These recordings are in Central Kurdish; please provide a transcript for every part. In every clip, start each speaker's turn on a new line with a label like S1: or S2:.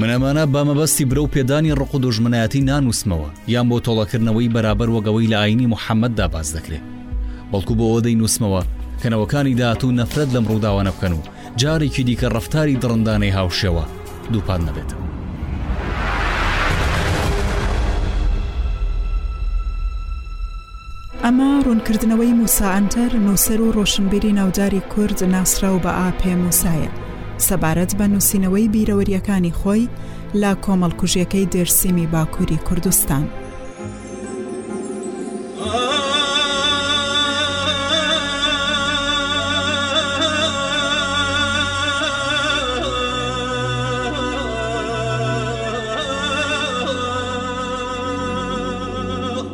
S1: من ئەمانە بە مەبەستی برە و پێدانی ڕق و دژمنایەتی نانووسمەوە یان بۆ تۆڵەکردنەوەی بەرابەر وەگەوەی لە ئاینی محەممەددا باز دەکرێت بەڵکو بۆەوە دەی نووسمەوە کەنەوەکانی داات و نەفرەت لەم ڕووداوانە بکەن و جارێکی دیکە ڕفتاری دڕندانەی هاوشێوە دووپات نەبێتەوە
S2: ئەمە ڕوونکردنەوەی موسا عەنتەر، نووسەر و ڕۆشنبیری ناوداری کورد ناسراو بە ئا پێ موسایە، سەبارەت بە نووسینەوەی بیرەوەرییەکانی خۆی لە کۆمەڵکوژییەکەی دێرسیمی باکووری کوردستان.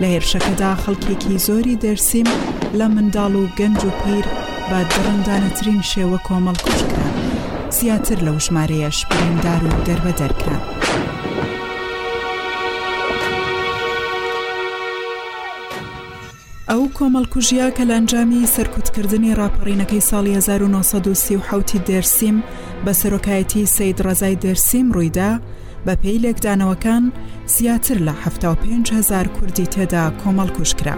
S2: لە هێرشەکەدا خەڵکێکی زۆری دێرسیم لە منداڵ و گەنج و پیر بە دڕندانەترین شێوە کۆمەڵکوژ کران، زیاتر لەو ژمارەیەش بریندار و دەربەدەر کران. ئەو کۆمەڵکوژیە کە لە ئەنجامی سەرکوتکردنی ڕاپەڕینەکەی ساڵی هەزار و نۆ سەد و سی و حەوت ی دێرسیم بە سەرۆکایەتی سەید ڕەزای دێرسیم ڕوویدا، بەپێی لێکدانەوەکان، زیاتر لە حەفتا و پێنج هەزار کوردی تێدا کۆمەڵکوژ کرا.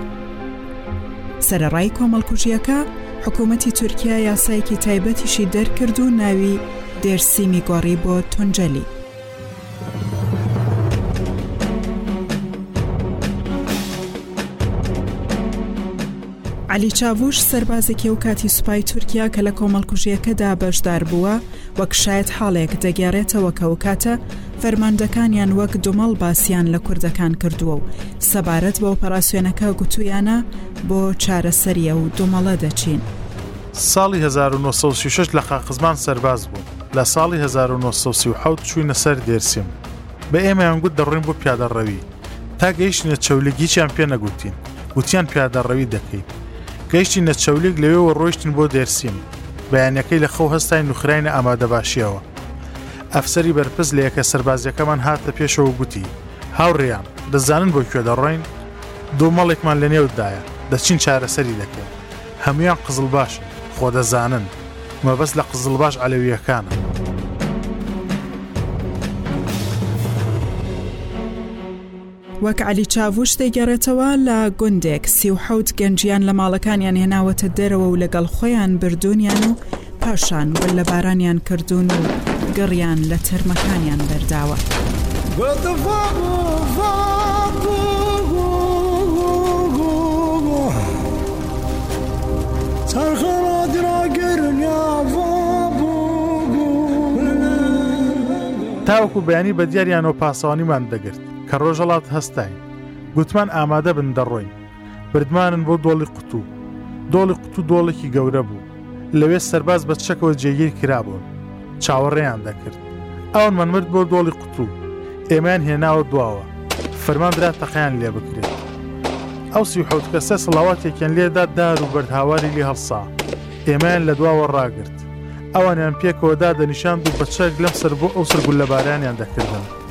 S2: سەرەڕای کۆمەڵکوژییەکە، حکوومەتی تورکیا یاسایەکی تایبەتیشی دەرکرد و ناوی دێرسیمی گۆڕی بۆ تونجەلی. عەلی چاڤوش، سەربازێکی ئەو کاتی سوپای تورکیا کە لە کۆمەڵکوژییەکەدا بەشدار بووە، وەک شایەتحاڵێک دەگێڕێتەوە کە ئەوکاتە فەرماندەکانیان وەک دومەڵ باسیان لە کوردەکان کردووە و سەبارەت بە ئۆپەراسیۆنەکە گوتوویانە بۆ چارەسەری ئەو دومەڵە دەچین.
S3: ساڵی هەزار و نۆ سەد و سی و شەش لە قاقزمان سەرباز بووم، لە ساڵی هەزار و نۆ سەد و سی و حەوت چووینە سەر دێرسیم، بە ئێمەیان گوت دەڕۆین بۆ پیادەڕەوی، تا گەیشتینە چەولیگ هیچیان پێ نەگوتین وتیان پیادەڕەوی دەکەین گەیشتینە چەولیگ لەوێوە ڕۆیشتین بۆ دێرسیم بەیانەکەی لە خەو هەستاین و خراینە ئامادەباشیەوە ئەفسەری بەرپرس لە یەکە سەربازیەکەمان هاتە پێشەوە گوتی هاوڕیان دەزانن بۆ کوێ دەڕۆین دوو مەڵێکمان لەنێودایە دەچین چارەسەری دەکەین هەموویان قزڵباشن خۆ دەزانن. مەبەست لە قزڵباش عەلەویەکانە.
S2: وەک عەلی چاڤوش دەیگەڕێتەوە، لە گوندێک سی و حەوت گەنجیان لە ماڵەکانیان هێناوەتە دەرەوە و لەگەڵ خۆیان بردوونیان و، پاشان گوللەبارانیان کردوون و گڕیان لە تەرمەکانیان بەرداوە.
S3: تاوەکو بەیانی بەدیاریانەوە پاسەوانیمان دەگرت کە ڕۆژەڵات هەستاین، گوتمان ئامادە بن دەڕۆین. بردمانن بۆ دۆڵی قوتوو. دۆڵی قوتوو دۆڵێکی گەورە بوو. لەوێ سەرباز بە چەکەوە جێگیر کرابوون. چاوەڕێیان دەکرد. ئەونمان مرد بۆ دۆڵی قوتوو. ئێمەیان هێناوە دواوە. فەرمان درا تەقەیان لێ بکرێت. ئەو سی و حەوت کەسە سڵاواتێکیان لێ دا دار و بەرد هاواری لێ هەڵسا. ئێمەیان لە دواوە ڕاگرت. ئەوانیان پێکەوە دادەنیشاند و بە چەک لەم سەر بۆ ئەو سەر گوللەبارانیان دەکردن.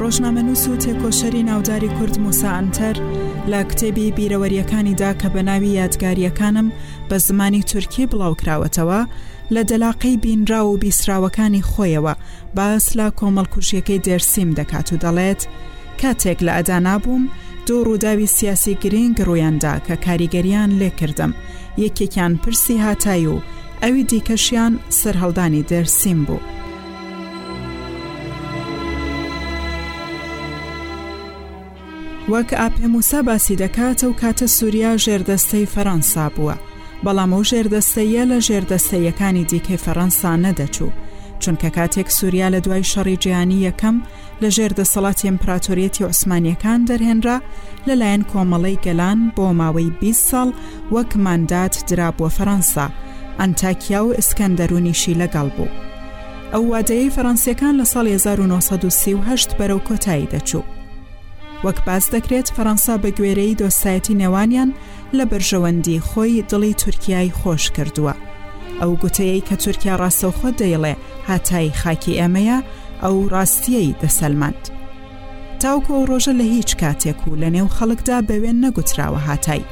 S2: ڕۆژنامەنووس و تێکۆشەری ناوداری کورد موسا ئەنتەر لە کتێبی بیرەوەریەکانیدا کە بە ناوی یادگاریەکانم بە زمانی تورکی بڵاوکراوەتەوە لە دەلاقەی بینرا و بیسراوەکانی خۆیەوە باس لە کۆمەڵکوژیەکەی دێرسیم دەکات و دەڵێت کاتێک لە ئەدا نابووم دوو ڕووداوی سیاسی گرنگ ڕوویاندا کە کاریگەریان لێکردم یەکێکیان پرسی هاتای و ئەوی دیکەشیان سەرهەڵدانی دێرسیم بوو. وەک ئاپێ موسا باسی دەکات ئەو کاتە سووریا ژێردەستەی فەرەنسا بووە بەڵام ئەو ژێردەستەیە لە ژێردەستەیەکانی دیکەی فەرەنسا نەدەچوو چونکە کاتێک سووریا لە دوای شەڕی جیهانی یەکەم لە ژێر دەسەڵاتی ئیمپراتۆریەتی عوسمانییەکان دەرهێنرا، لەلایەن کۆمەڵەی گەلان بۆ ماوەی بیست ساڵ وەک ماندات درابووە فەرەنسا، ئەنتاکیا و ئیسکەندەروونیشی لەگەڵ بوو. ئەو وادەیەی فەرەنسییەکان لە ساڵی هەزار و نۆ سەد و سی و هەشت بەرەو کۆتایی دەچوو. وەک باس دەکرێت فەرەنسا بەگوێرەی دۆستایەتی نێوانیان لە بەرژەوەندی خۆی دڵی تورکیای خۆش کردووە. ئەو گوتەیەی کە تورکیا ڕاستەوخۆ دەیڵێ هاتای خاکی ئێمەیە ئەو ڕاستیەی دەسەلماند تاوکو ئەو ڕۆژە لە هیچ کاتێک و لە نێو خەڵکدا بەوێن نەگوتراوە هاتای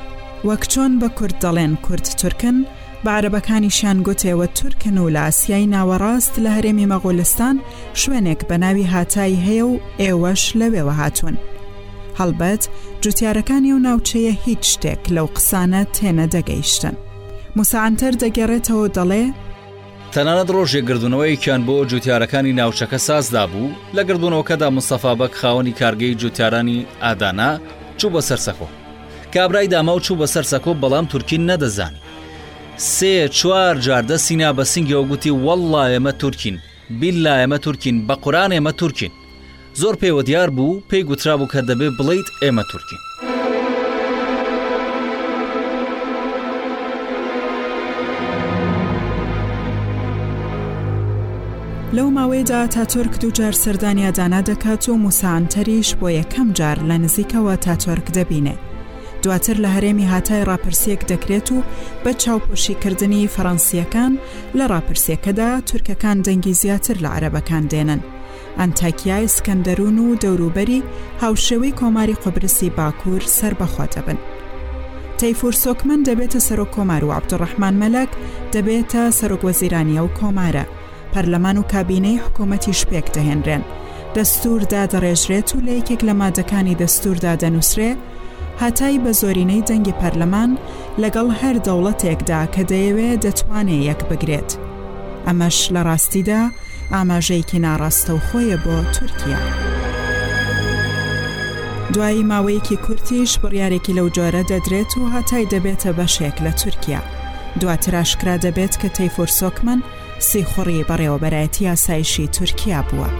S2: وەک چۆن بە کورد دەڵێن کورد تورکن بە عربەکانیشیان گوتێەوە تورکن و لە ئاسیای ناوەڕاست لە هەرێمی مەغۆلستان شوێنێک بە ناوی هاتای هەیە و ئێوەش لەوێوە هاتوون هەڵبەت جوتیارەکانی و ناوچەیە هیچ شتێک لەو قسانە تێنە دەگەیشتن موسانتەر دەگەڕێتەوە دەڵێ
S1: تەنانەت ڕۆژێک گردوونەوەیەکیان بۆ جووتیارەکانی ناوچەکە ساز دابوو، لە گردوونەوەکەدا مستەفا بەگ خاوەنی کارگەی جووتیارانی ئادانا چوو بە سەر سەکۆ. کابرای داما و چوو بە سەر سەکۆ بەڵام تورکی نەدەزانی. سێ چوار جار دەستی نا بە سنگیەوە گوتی وەڵڵا ئێمە تورکین، بیللا ئێمە تورکین، بە قورئان ئێمە تورکین. زۆر پێوە دیار بوو پێی گوترابوو کە دەبێ بڵیت ئێمە تورکین.
S2: لەو ماوەیەدا تاتۆرک دووجار سەردانیا دانا دەکات و موسانتەریش بۆ یەکەم جار لە نزیکەوە تاتۆرک دەبینێ. دواتر لە هەرێمی هاتای ڕاپرسیەک دەکرێت و بە چاوپۆشیکردنی فەڕەنسیەکان لە ڕاپرسیەکەدا تورکەکان دەنگی زیاتر لە عەرەبەکان دێنن. ئەنتاکیا، ئیسکەندەرون و دەوروبەری هاوشێوەی کۆماری قوبرسی باکوور سەربەخۆ دەبن. تەیفور سۆکمەن دەبێتە سەرۆک کۆمار و عبدڕحمان مەلەک دەبێتە سەرۆک وەزیرانی ئەو کۆمارە. پەرلەمان و کابینەی حکوومەتیش پێک دەهێنرێن. دەستور دادەڕێژرێت و لە یەکێک لە مادەکانی دەستوردا دەنووسرێ هاتای بە زۆرینەی دەنگی پەرلەمان لەگەڵ هەر دەوڵەتێکدا کە دەیەوێ دەتوانێ یەک بگرێت. ئەمەش لە ڕاستیدا ئاماژەیەکی ناڕاستەوخۆیە بۆ تورکیا. دوایی ماوەیەکی کورتیش بڕیارێکی لەو جۆرە دەدرێت و هاتای دەبێتە بەشێک لە تورکیا. دواتراشکرا دەبێت کە تەیفۆر سۆکمن سیخوڕی بەڕێوەبەرایەتی یاسایشی تورکیا بووە.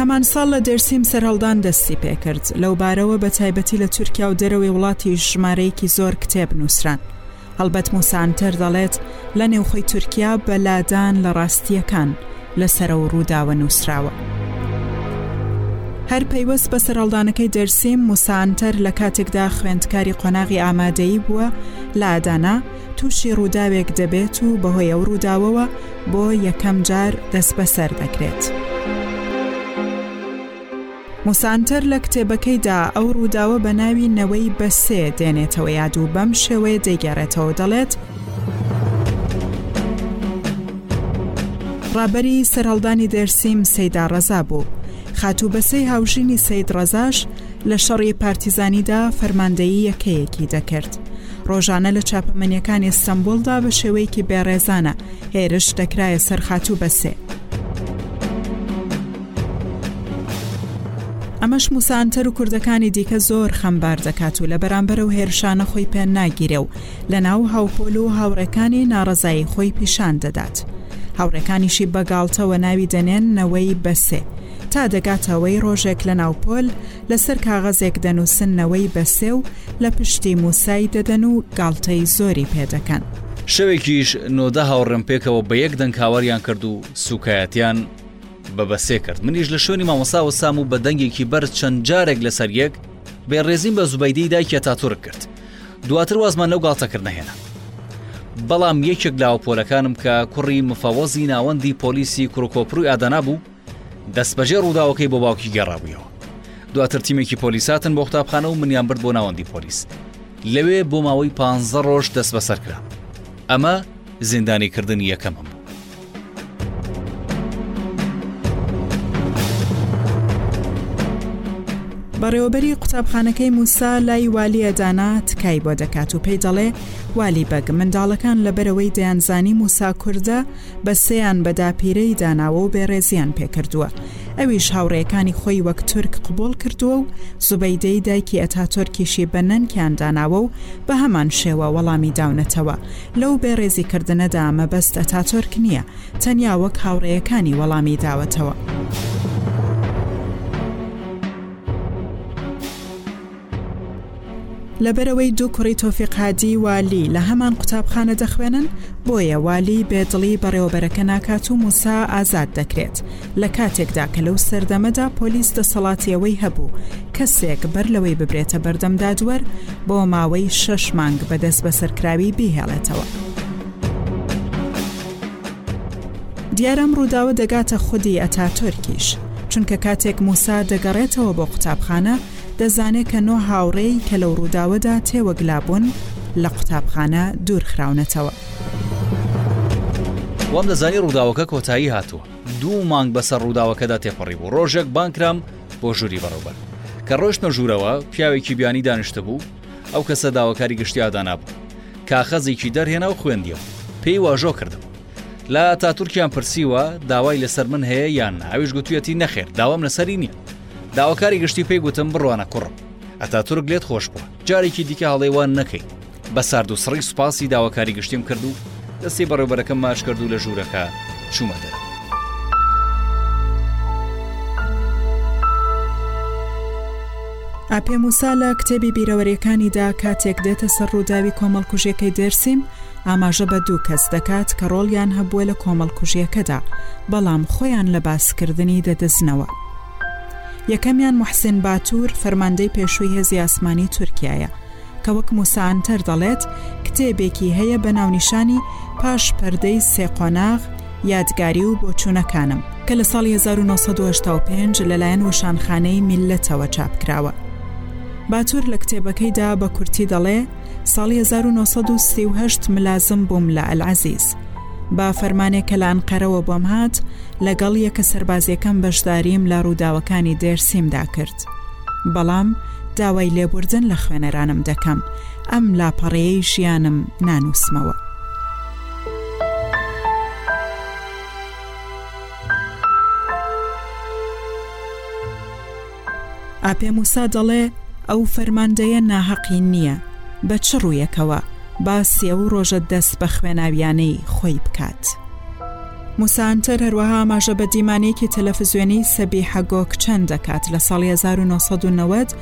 S2: هەمان ساڵ لە دێرسیم سەرهەڵدان دەستی پێکرد، لەو بارەوە بە تایبەتی لە تورکیا و دەرەوەی وڵاتیش ژمارەیەکی زۆر کتێب نووسران. هەڵبەت موسا ئەنتەر دەڵێت، لە نێوخۆی تورکیا بە لادان لە ڕاستییەکان لە سەرە و ڕووداوە نووسراوە. هەر پەیوەست بە سەرهەڵدانەکەی دێرسیم، موسا ئەنتەر لە کاتێکدا خوێندکاری قۆناغی ئامادەیی بووە لە ئادانا، تووشی ڕووداوێک دەبێت و بەهۆی ئەو ڕووداوەوە بۆ یەکەم جار دەستبەسەر دەکرێت. موسانتەر لە کتێبەکەیدا ئەو ڕووداوە بە ناوی نەوەی بە سێ دێنێتەوە یاد و بەم شێوەیە دەیگەڕێتەوە دەڵێت، ڕابەری سەرهەڵدانی دێرسیم سەیدا ڕەزا بوو، خاتوو بەسەی هاوژینی سەید ڕەزاش لە شەڕی پارتیزانیدا فەرماندەیی یەکەیەکی دەکرد. ڕۆژانە لە چاپەمەنیەکانی ئەستەمبولدا بە شێوەیەکی بێڕێزانە هێرش دەکرایە سەر خاتوو بەسێ. ئەمەش موسانتەر و کوردەکانی دیکە زۆر خەمبار دەکات و لە بەرامبەرە و هێرشانە خۆی پێ ناگیرێ و لە ناو هاوپۆل و هاوڕێکانی ناڕزایی خۆی پیشان دەدات. هاوڕێکانیشی بەگاڵتەوە ناوی دەنێن نەوەی بەسێ تا دەگات ئەوەی ڕۆژێک لە ناو پۆل لە سەر کاغەزێک دەنووسن نەوەی بە سێ و لە پشتی مووسای دەدەن و گاڵتەی زۆری پێ دەکەن.
S1: شەوێکیش نۆ دە هاوڕێم پێکەوە بە یەک دەنگ هاواریان کرد و سووکایەتیان بە بە سێ کرد. منیش لە شوێنی مامۆستا وەستام و بە دەنگێکی بەرز چەند جارێک لە سەر یەک، بێ ڕێزیم بە زوبەیدەی دایکی ئەتاتورک کرد. دواتر وازمان لەو گاڵتەکردنە هێنا. بەڵام یەکێک لە هاوپۆلەکانم کە کوڕی مفەوەزی ناوەندی پۆلیسی کڕوکۆپڕوی ئادەنا بوو، دەستبەجێ ڕووداوەکەی بۆ باوکی گەڕابوویەوە دواتر تیمێکی پۆلیساتن بۆ قوتابخانە و منیان برد بۆ ناوەندی پۆلیس لەوێ بۆ ماوەی پ ڕۆژ دەست بەسەر کرا ئەمە زیندانی کردن یەکەمم بوو
S2: بەڕێوەبەری قوتابخانەکەی موسا لای والیە دانا تکای بۆ دەکات و پێی دەڵێ والی بەگ منداڵەکان لەبەرەوەی دەیانزانی موسا کووردە بەسێیان بە داپیرەی داناوە و بێڕێزییان پێ کردووە. ئەویش هاوڕێیەکانی خۆی وەک تورک قبووڵ کردووە و زوبەیدەی دایکی ئەتاتۆرکیشی بە نەنکیان داناوە و بە هەمان شێوە وەڵامی داونەتەوە. لەو بێڕێزی کردنەدا مەبەست ئەتاتۆرک نییە، تەنیا وەک هاوڕێیەکانی وەڵامی داوەتەوە. لەبەرئەوەی دوو کوڕی تۆفیق هادی والی لە هەمان قوتابخانە دەخوێنن، بۆیە والی بێدڵی بەڕێوەبەرەکە ناکات و موسا ئازاد دەکرێت، لە کاتێکدا کە لەو سەردەمەدا پۆلیس دەسەڵاتی ئەوەی هەبوو کەسێک بەر لەوەی ببرێتە بەردەم دادوەر بۆ ماوەی شەش مانگ بە دەستبەسەرکراوی بیهێڵێتەوە. دیارە ئەم ڕووداوە دەگاتە خودی ئەتاتۆرکیش، چونکە کاتێک موسا دەگەڕێتەوە بۆ قوتابخانە، دەزانێت کە نۆ هاوڕێی کە لەو ڕووداوەدا تێوەگلابوون لە قوتابخانە دوورخراونەتەوە.
S1: وام دەزانی ڕووداوەکە کۆتایی هاتووە دوو مانگ بەسەر ڕووداوەکەدا تێپەڕی بوو ڕۆژێک بانکرام بۆ ژووری بەڕێوبەر کە ڕۆشتمە ژوورەوە پیاوێکی بیانی دانیشتە بوو ئەو کەسە داواکاری گشتی ئادانا بوو کاخەزێکی دەرهێنا و خوێندیەوە پێی واژۆ کردم لە تاتورکیان پرسیوە داوای لەسەر من هەیە یان ئەویش گوتویەتی نەخێر داوام لەسەری نییە داواکاری گشتی پێی گوتم بڕوانە کوڕم ئەتاتورک لێت خۆش بووە جارێکی دیکە هەڵێ وان نەکەیت بە سارد و سڕی سوپاسی داواکاری گشتیم کرد و دەستی بەڕێبەرەکەم ماچ کرد و لە ژوورەکە چوومە دەرەوە
S2: ئاپێ موسا لە کتێبی بیرەوەریەکانیدا کاتێک دێتە سەر ڕووداوی کۆمەڵکوژیەکەی دەرسیم ئاماژە بە دوو کەس دەکات کە ڕۆڵیان هەبووە لە کۆمەڵکوژیەکەدا بەڵام خۆیان لە باسکردنی دەدەزنەوە. یەکەمیان موحسین باتور فەرماندەی پێشووی هێزی ئاسمانی تورکیایە کە وەک موسا ئەنتەر دەڵێت کتێبێکی هەیە بە ناونیشانی پاش پەردەی سێ قۆناغ یادگاری و بۆچوونەکانم کە لە ساڵی 1995 لەلایەن وشانخانەی میلەتەوە چاپکراوە. باتور لە کتێبەکەیدا بە کورتی دەڵێ ساڵی 1938 ملازم بووم لە ئەلعزیز. بە فەرمانێک کە لە ئەنقەرەوە بۆم هات لەگەڵ یەکە سەربازیەکەم بەشداریم لە ڕووداوەکانی دێرسیمدا کرد بەڵام داوای لێبوردن لە خوێنەرانم دەکەم ئەم لاپەڕەیەی ژیانم نانووسمەوە ئاپێ موسا دەڵێ ئەو فەرماندەیە ناهەقی نییە، بە چ ڕوویەکەوە با سێ و ڕۆژە دەست بە خوێناوییانەی خۆی بکات؟ موسا ئەنتەر هەروەها ئاماژە بە دیمانەیەکی تەلەفزیۆنی سەبیحە گۆکچەن دەکات لە ساڵی 1990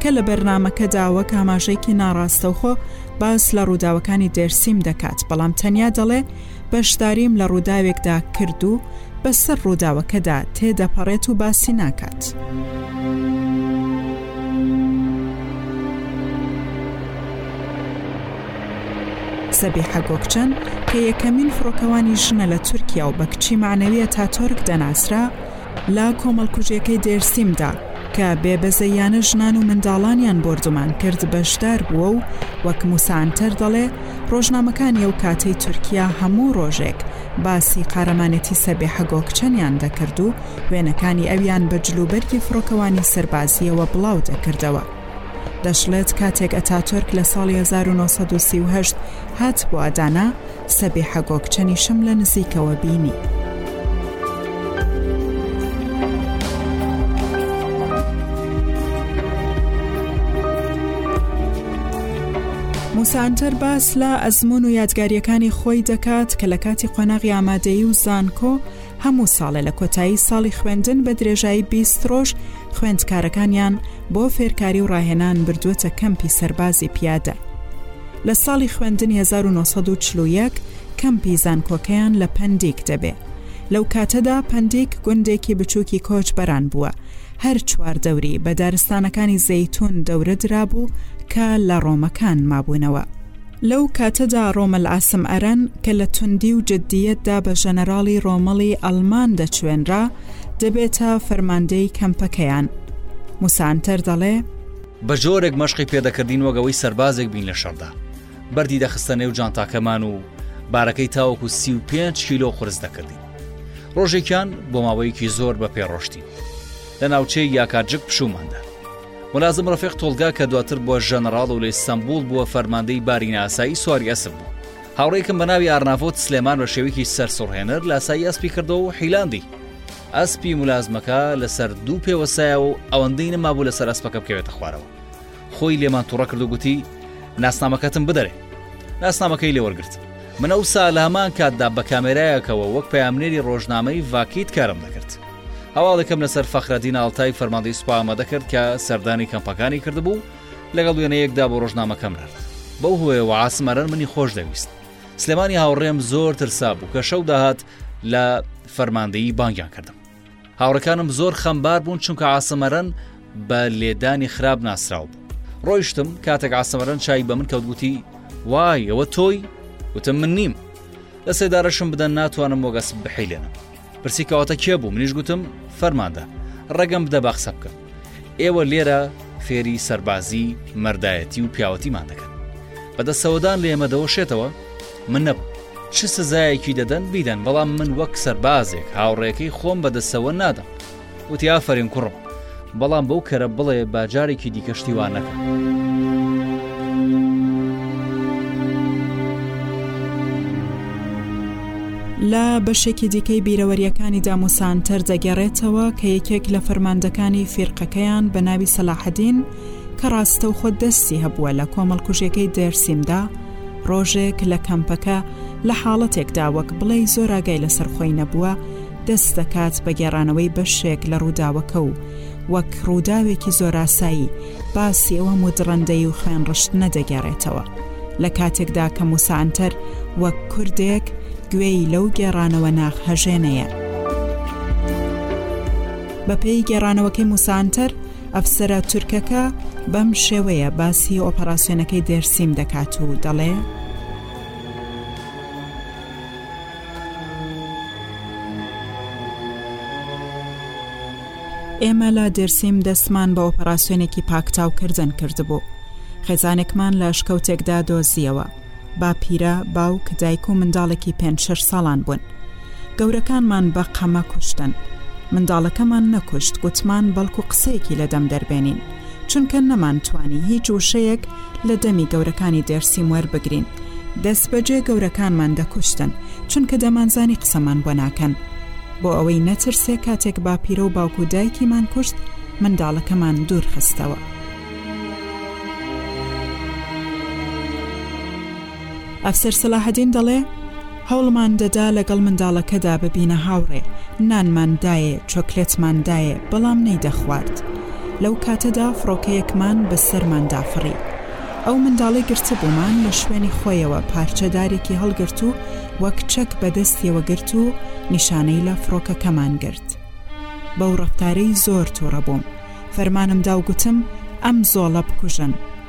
S2: کە لە بەرنامەکەدا وەک ئاماژەیەکی ناڕاستەوخۆ باس لە ڕووداوەکانی دێرسیم دەکات، بەڵام تەنیا دەڵێ بەشداریم لە ڕووداوێکدا کرد و بەسەر ڕووداوەکەدا تێدەپەڕێت و باسی ناکات. سەبیحە گۆکچەن کە یەکەمین فڕۆکەوانی ژنە لە تورکیا و بە کچی معنەویە تاتۆرک دەناسرا، لە کۆمەڵکوژیەکەی دێرسیمدا کە بێ بەزەییانە ژنان و منداڵانیان بۆردومان کرد بەشدار بووە و وەک موسا عەنتەر دەڵێ ڕۆژنامەکانی ئەو کاتەی تورکیا هەموو ڕۆژێک باسی قارەمانێتی سەبێحە گۆکچەنیان دەکرد و وێنەکانی ئەویان بە جلوبەرگی فڕۆکەوانی سەربازییەوە بڵاو دەکردەوە. دەشڵێت کاتێک ئەتاتۆرک لە ساڵی هەزار و نۆ سەد و سی و هەشت هات بۆ ئەدانا، سەبیحە گۆکچەنیشم لە نزیکەوە بینی. موسانتەر باس لە ئەزمون و یادگاریەکانی خۆی دەکات کە لە کاتی قۆناغی ئامادەیی و زانکۆ هەموو ساڵێ لە کۆتایی ساڵی خوێندن بە درێژایی بیست ڕۆژ خوێندکارەکانیان بۆ فێرکاری و ڕاهێنان بردووەتە کەمپی سەربازی پیادە. لە ساڵی خوێندن 1941 کەمپی زانکۆکەیان لە پەندیک دەبێ لەو کاتەدا پەندیک گوندێکی بچووکی کۆچ بەران بووە هەر چوار دەوری بە دارستانەکانی زەیتون دەورە درابوو کە لە ڕۆمەکان مابوونەوە لەو کاتەدا ڕۆمەل ئاسم ئەرەن کە لە توندی و جددیەتدا بە ژەنەراڵی ڕۆمەڵی ئەلمان دەچوێنرا دەبێتە فەرماندەی کەمپەکەیان موسانتەر دەڵێ
S1: بە جۆرێک مەشقی پێدەکردین وەک ئەوەی سەربازێک بین لە شەڕدا بەردی دەخستە نێو جانتاکەمان و بارەکەی تاوەکو سی و پێنج کیلۆ قرس دەکردین ڕۆژێکیان بۆ ماوەیەکی زۆر بە پێڕۆشتین لە ناوچەی یاکاجک پشوماندا ملازم ڕفێق تۆلگا کە دواتر بووە ژەنەڕاڵ و لە ئستەمبول بووە فەرماندەی باری ناسایی سواری ئەسب بوو هاوڕێکم بە ناوی ئارنافۆت سلێمان بە شێوەیەکی سەرسوڕهێنەر لاسایی ئەسپی کردەوە و حیلاندی ئەسپی ملازمەکە لەسەر دوو پێ وەستایەوە و ئەوەندەی نەمابوو لەسەر ئەسپەکە بکەوێتە خوارەوە خۆی لێمان توڕە کرد و گوتی ناسنامەکەتم بدەرێ ناسنامەکەی لێوەرگرت من ئەو سا لە هەمان کاتدا بە کامێرایەکەوە وەک پەیامنێری ڕۆژنامەی ڤاکیت کارم دەکرد هەواڵێکم لەسەر فەخرەدین ئاڵتای فەرماندەی سوپا ئامادە کرد کە سەردانی کەمپەکانی کردبوو لەگەڵ وێنەیەکدا بۆ ڕۆژنامەکەم نرد بەو هۆیەوە عاسمەرەر منی خۆش دەویست سلێمانی هاوڕێم زۆر ترسا بوو کە شەو داهات لە فەرماندەیی بانگیان کردم هاوڕەکانم زۆر خەمبار بوون چونکە ئاسەمەرەن بە لێدانی خراپ ناسراو بوو ڕۆیشتم کاتێک ئاسەمەرەن چای بە من کەوتگوتی وای ئەوە تۆی وتم من نیم لە سێدارەشم بدەن ناتوانم وەگەس بحیلێنم پرسی کەواتە کێ بوو منیش گوتم فەرماندە ڕێگەم بدە باخسە بکەم ئێوە لێرە فێری سەربازی، مەردایەتی و پیاوەتیمان دەکەن. بەدە سەودان لە ئێمە دەوەشێتەوە من نەبوو. چ سزایەکی دەدەن بیدەن بەڵام من وەک سەربازێک هاوڕێەکەی خۆم بەدەسەوە نادەم وتی ئافرین کوڕم بەڵام بەو کەرە بڵێ باجارێکی دیکەشتی وانەکە.
S2: لە بەشێکی دیکەی بیرەوەرییەکانی داموسانتەر دەگەڕێتەوە کە یەکێک لە فەرماندەکانی فیرقەکەیان بە ناوی سەلاحەدین کە ڕاستەوخۆ دەستی هەبووە لە کۆمەڵکوژێکەی دێرسیمدا ڕۆژێک لە کەمپەکە لە حاڵەتێکدا وەک بڵێ زۆر ئاگای لەسەر خۆی نەبووە دەست دەکات بە گێڕانەوەی بەشێک لە ڕووداوەکە و وەک ڕووداوێکی زۆراسایی باسی ئەوە مدڕەندەی و خوێن ڕشت نەدەگەێڕێتەوە. لە کاتێکدا کە موسا عەنتەر وەک کوردێک گوێی لەو گێڕانەوە ناخ هەژێنەیە. بەپێی گێڕانەوەکەی موسا عەنتەر، ئەفسەرە تورکەکە بەم شێوەیە باسی ئۆپەراسیۆنەکەی دێرسیم دەکات و دەڵێ، ئێمە لە دێرسیم دەستمان بە ئۆپەراسسیۆنێکی پاکتاوکردن کردبوو خێزانێکمان لە شکەوتێکدا دۆزیەوە باپیرە باوک دایک و منداڵێکی پێ شش ساڵان بوون گەورەکانمان بە قەمە کوشتن منداڵەکەمان نەکوشت گوتمان بەڵکو قسەیەکی لە دەم دەربێنین چونکە نەمانتوانی هیچ وشەیەک لە دەمی گەورەکانی دێرسیم وەربگرین، دەستبەجێ گەورەکانمان دەکوشتن، چونکە دەمانزانی قسەمان بۆ ناکەن. بۆ ئەوەی نەترسێ کاتێک باپیرە و باوک و دایکیمان کوشت، منداڵەکەمان دوورخستەوە. ئەفسەر سەلاحەدین دەڵێ، هەوڵمان دەدا لەگەڵ منداڵەکەدا ببینە هاوڕێ، نانمان دایێ، چۆکلێتمان دایێ، بەڵام نەیدەخوارد. لەو کاتەدا فڕۆکەیەکمان بە سەرمان دافڕی. ئەو منداڵەی گرتبوومان لە شوێنی خۆیەوە پارچە دارێکی هەڵگرت و وەک چەک بە دەستیەوە گرت و نیشانەی لە فڕۆکەکەمان گرت. بەو ڕەفتارەی زۆر تووڕە بووم. فەرمانم دا و گوتم، ئەم زۆڵە بکوژن.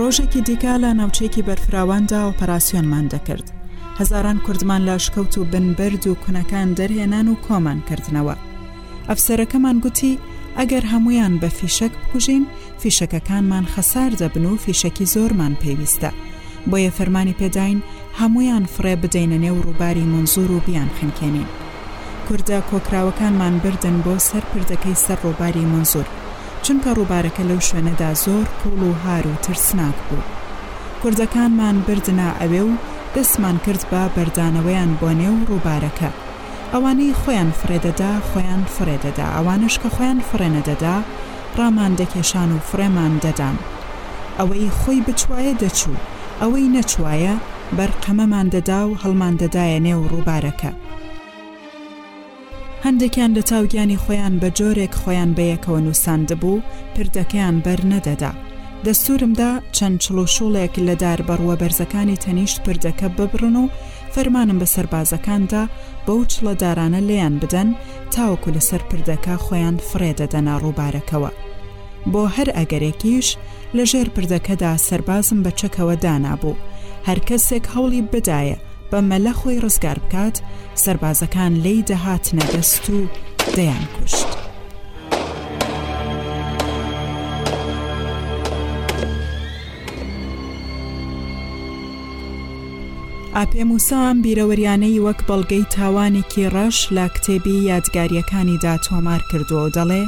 S2: ڕۆژێکی دیکە لە ناوچەیەکی بەرفراواندا ئۆپەراسسیۆنمان دەکرد هەزاران کوردمان لە شکەوت و بنبرد و کونەکان دەرهێنان و کۆمان کردنەوە ئەفسەرەکەمان گوتی ئەگەر هەمویان بە فیشەک بکوژین فیشەکەکانمان خەسار دەبن و فیشەکی زۆرمان پێویستە بۆیە فەرمانی پێداین هەمویان فڕێ بدەینە نێو ڕووباری منزور و بیان خنکێنین کوردە کۆکراوەکانمان بردن بۆ سەر پردەکەی سەر ڕووباری مونزور، چونکە ڕووبارەکە لەو شوێنەدا زۆر قوڵ و هار و ترسناک بوو. کوردەکانمان بردنە ئەوێ و دەستمان کرد بە بەردانەوەیان بۆ نێو ڕووبارەکە. ئەوانەی خۆیان فڕێ دەدا، خۆیان فڕێ دەدا، ئەوانەش کە خۆیان فڕێ نەدەدا، ڕامان دەکێشان و فڕێمان دەدان. ئەوەی خۆی بچوایە دەچوو، ئەوەی نەچوایە، بەر قەمەمان دەدا و هەڵمان دەدایە نێو ڕووبارەکە. هەندێکیان لە تاوگیانی خۆیان بە جۆرێک خۆیان بەیەکەوە نووساندبوو، پردەکەیان بەر نەدەدا. دەستوورم دا چەند چڵ و شوڵێک لە دار بەڕووە بەرزەکانی تەنیشت پردەکە ببڕن و فەرمانم بە سەربازەکان دا بەو چڵە دارانە لێیان بدەن تاوەکو لەسەر پردەکە خۆیان فڕێ دەدەنە ڕووبارەکەوە. بۆ هەر ئەگەرێکیش لە ژێر پردەکەدا سەربازم بە چەکەوە دانابوو. هەر کەسێک هەوڵی بدایە، بە مەلە خۆی ڕزگار بکات، سەربازەکان لێی دەهاتنە دەست و دەیانکوشت. ئاپێ موسا ئەم بیرەوەریانەی وەک بەڵگەی تاوانێکی ڕەش لە کتێبی یادگارییەکانیدا تۆمار کردووە و دەڵێ،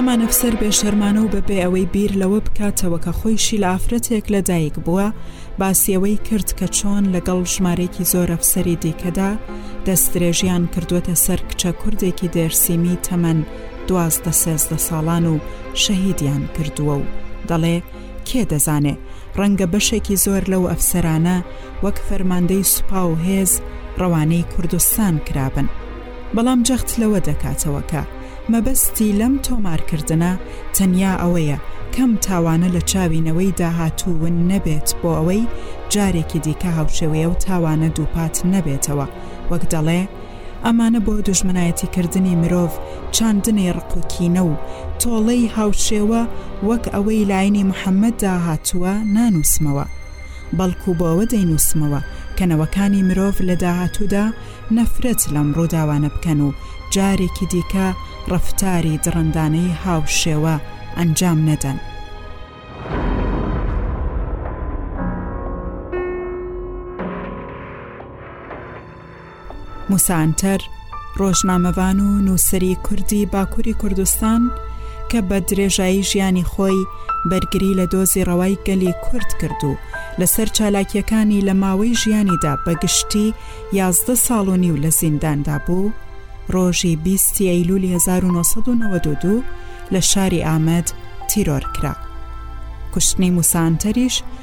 S2: هەمان ئەفسەر بێ شەرمانە و بە بێ ئەوەی بیر لەوە بکاتەوە کە خۆیشی لە ئافرەتێک لە دایک بووە، باسی ئەوەی کرد کە چۆن لە گەڵ ژمارەیەکی زۆر ئەفسەری دیکەدا دەست درێژیان کردووەتە سەر کچە کوردێکی دێرسیمی تەمەن دوازدە سێزدە ساڵان و شەهیدیان کردووە و دەڵێ، کێ دەزانێ، ڕەنگە بەشێکی زۆر لەو ئەفسەرانە وەک فەرماندەی سوپا و هێز ڕەوانەی کوردستان کرابن. بەڵام جەخت لەوە دەکاتەوە کە، مەبەستی لەم تۆمارکردنە تەنیا ئەوەیە کەم تاوانە لە چاوی نەوەی داهاتوو ون نەبێت بۆ ئەوەی جارێکی دیکە هاوشێوەی ئەو تاوانە دووپات نەبێتەوە، وەک دەڵێ، ئەمانە بۆ دوژمنایەتی کردنی مرۆڤ چاندنی ڕق و کینە و تۆڵەی هاوشێوە وەک ئەوەی لایەنی محمد دا هاتووە نانووسمەوە بەڵکو بۆ ئەوە دەینووسمەوە کە نەوەکانی مرۆڤ لە داهاتوودا نەفرەت لەم ڕووداوانە بکەن و جارێکی دیکە ڕەفتاری دڕندانەی هاوشێوە ئەنجام نەدەن. موسا عەنتەر، ڕۆژنامەڤان و نووسەری کوردی باکووری کوردستان کە بە درێژایی ژیانی خۆی بەرگری لە دۆزی ڕەوای گەلی کورد کرد و لەسەر چالاکییەکانی لە ماوەی ژیانیدا بە گشتی یازدە ساڵ و نیو لە زینداندا بوو، ڕۆژی بیستی ئەیلوولی هەزار و نۆ سەد و نەوەد و دوو لە شاری ئامەد تیرۆر کرا. کوشتنی موسا عەنتەریش،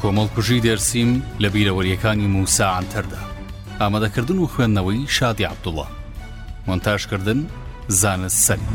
S1: کۆمەڵکوژی دێرسیم لە بیرەوەرییەکانی مووسا عەنتەردا ئامادەکردن و خوێندنەوەی شادی عەبدوڵڵا مۆنتاژکردن زانست سەلیم.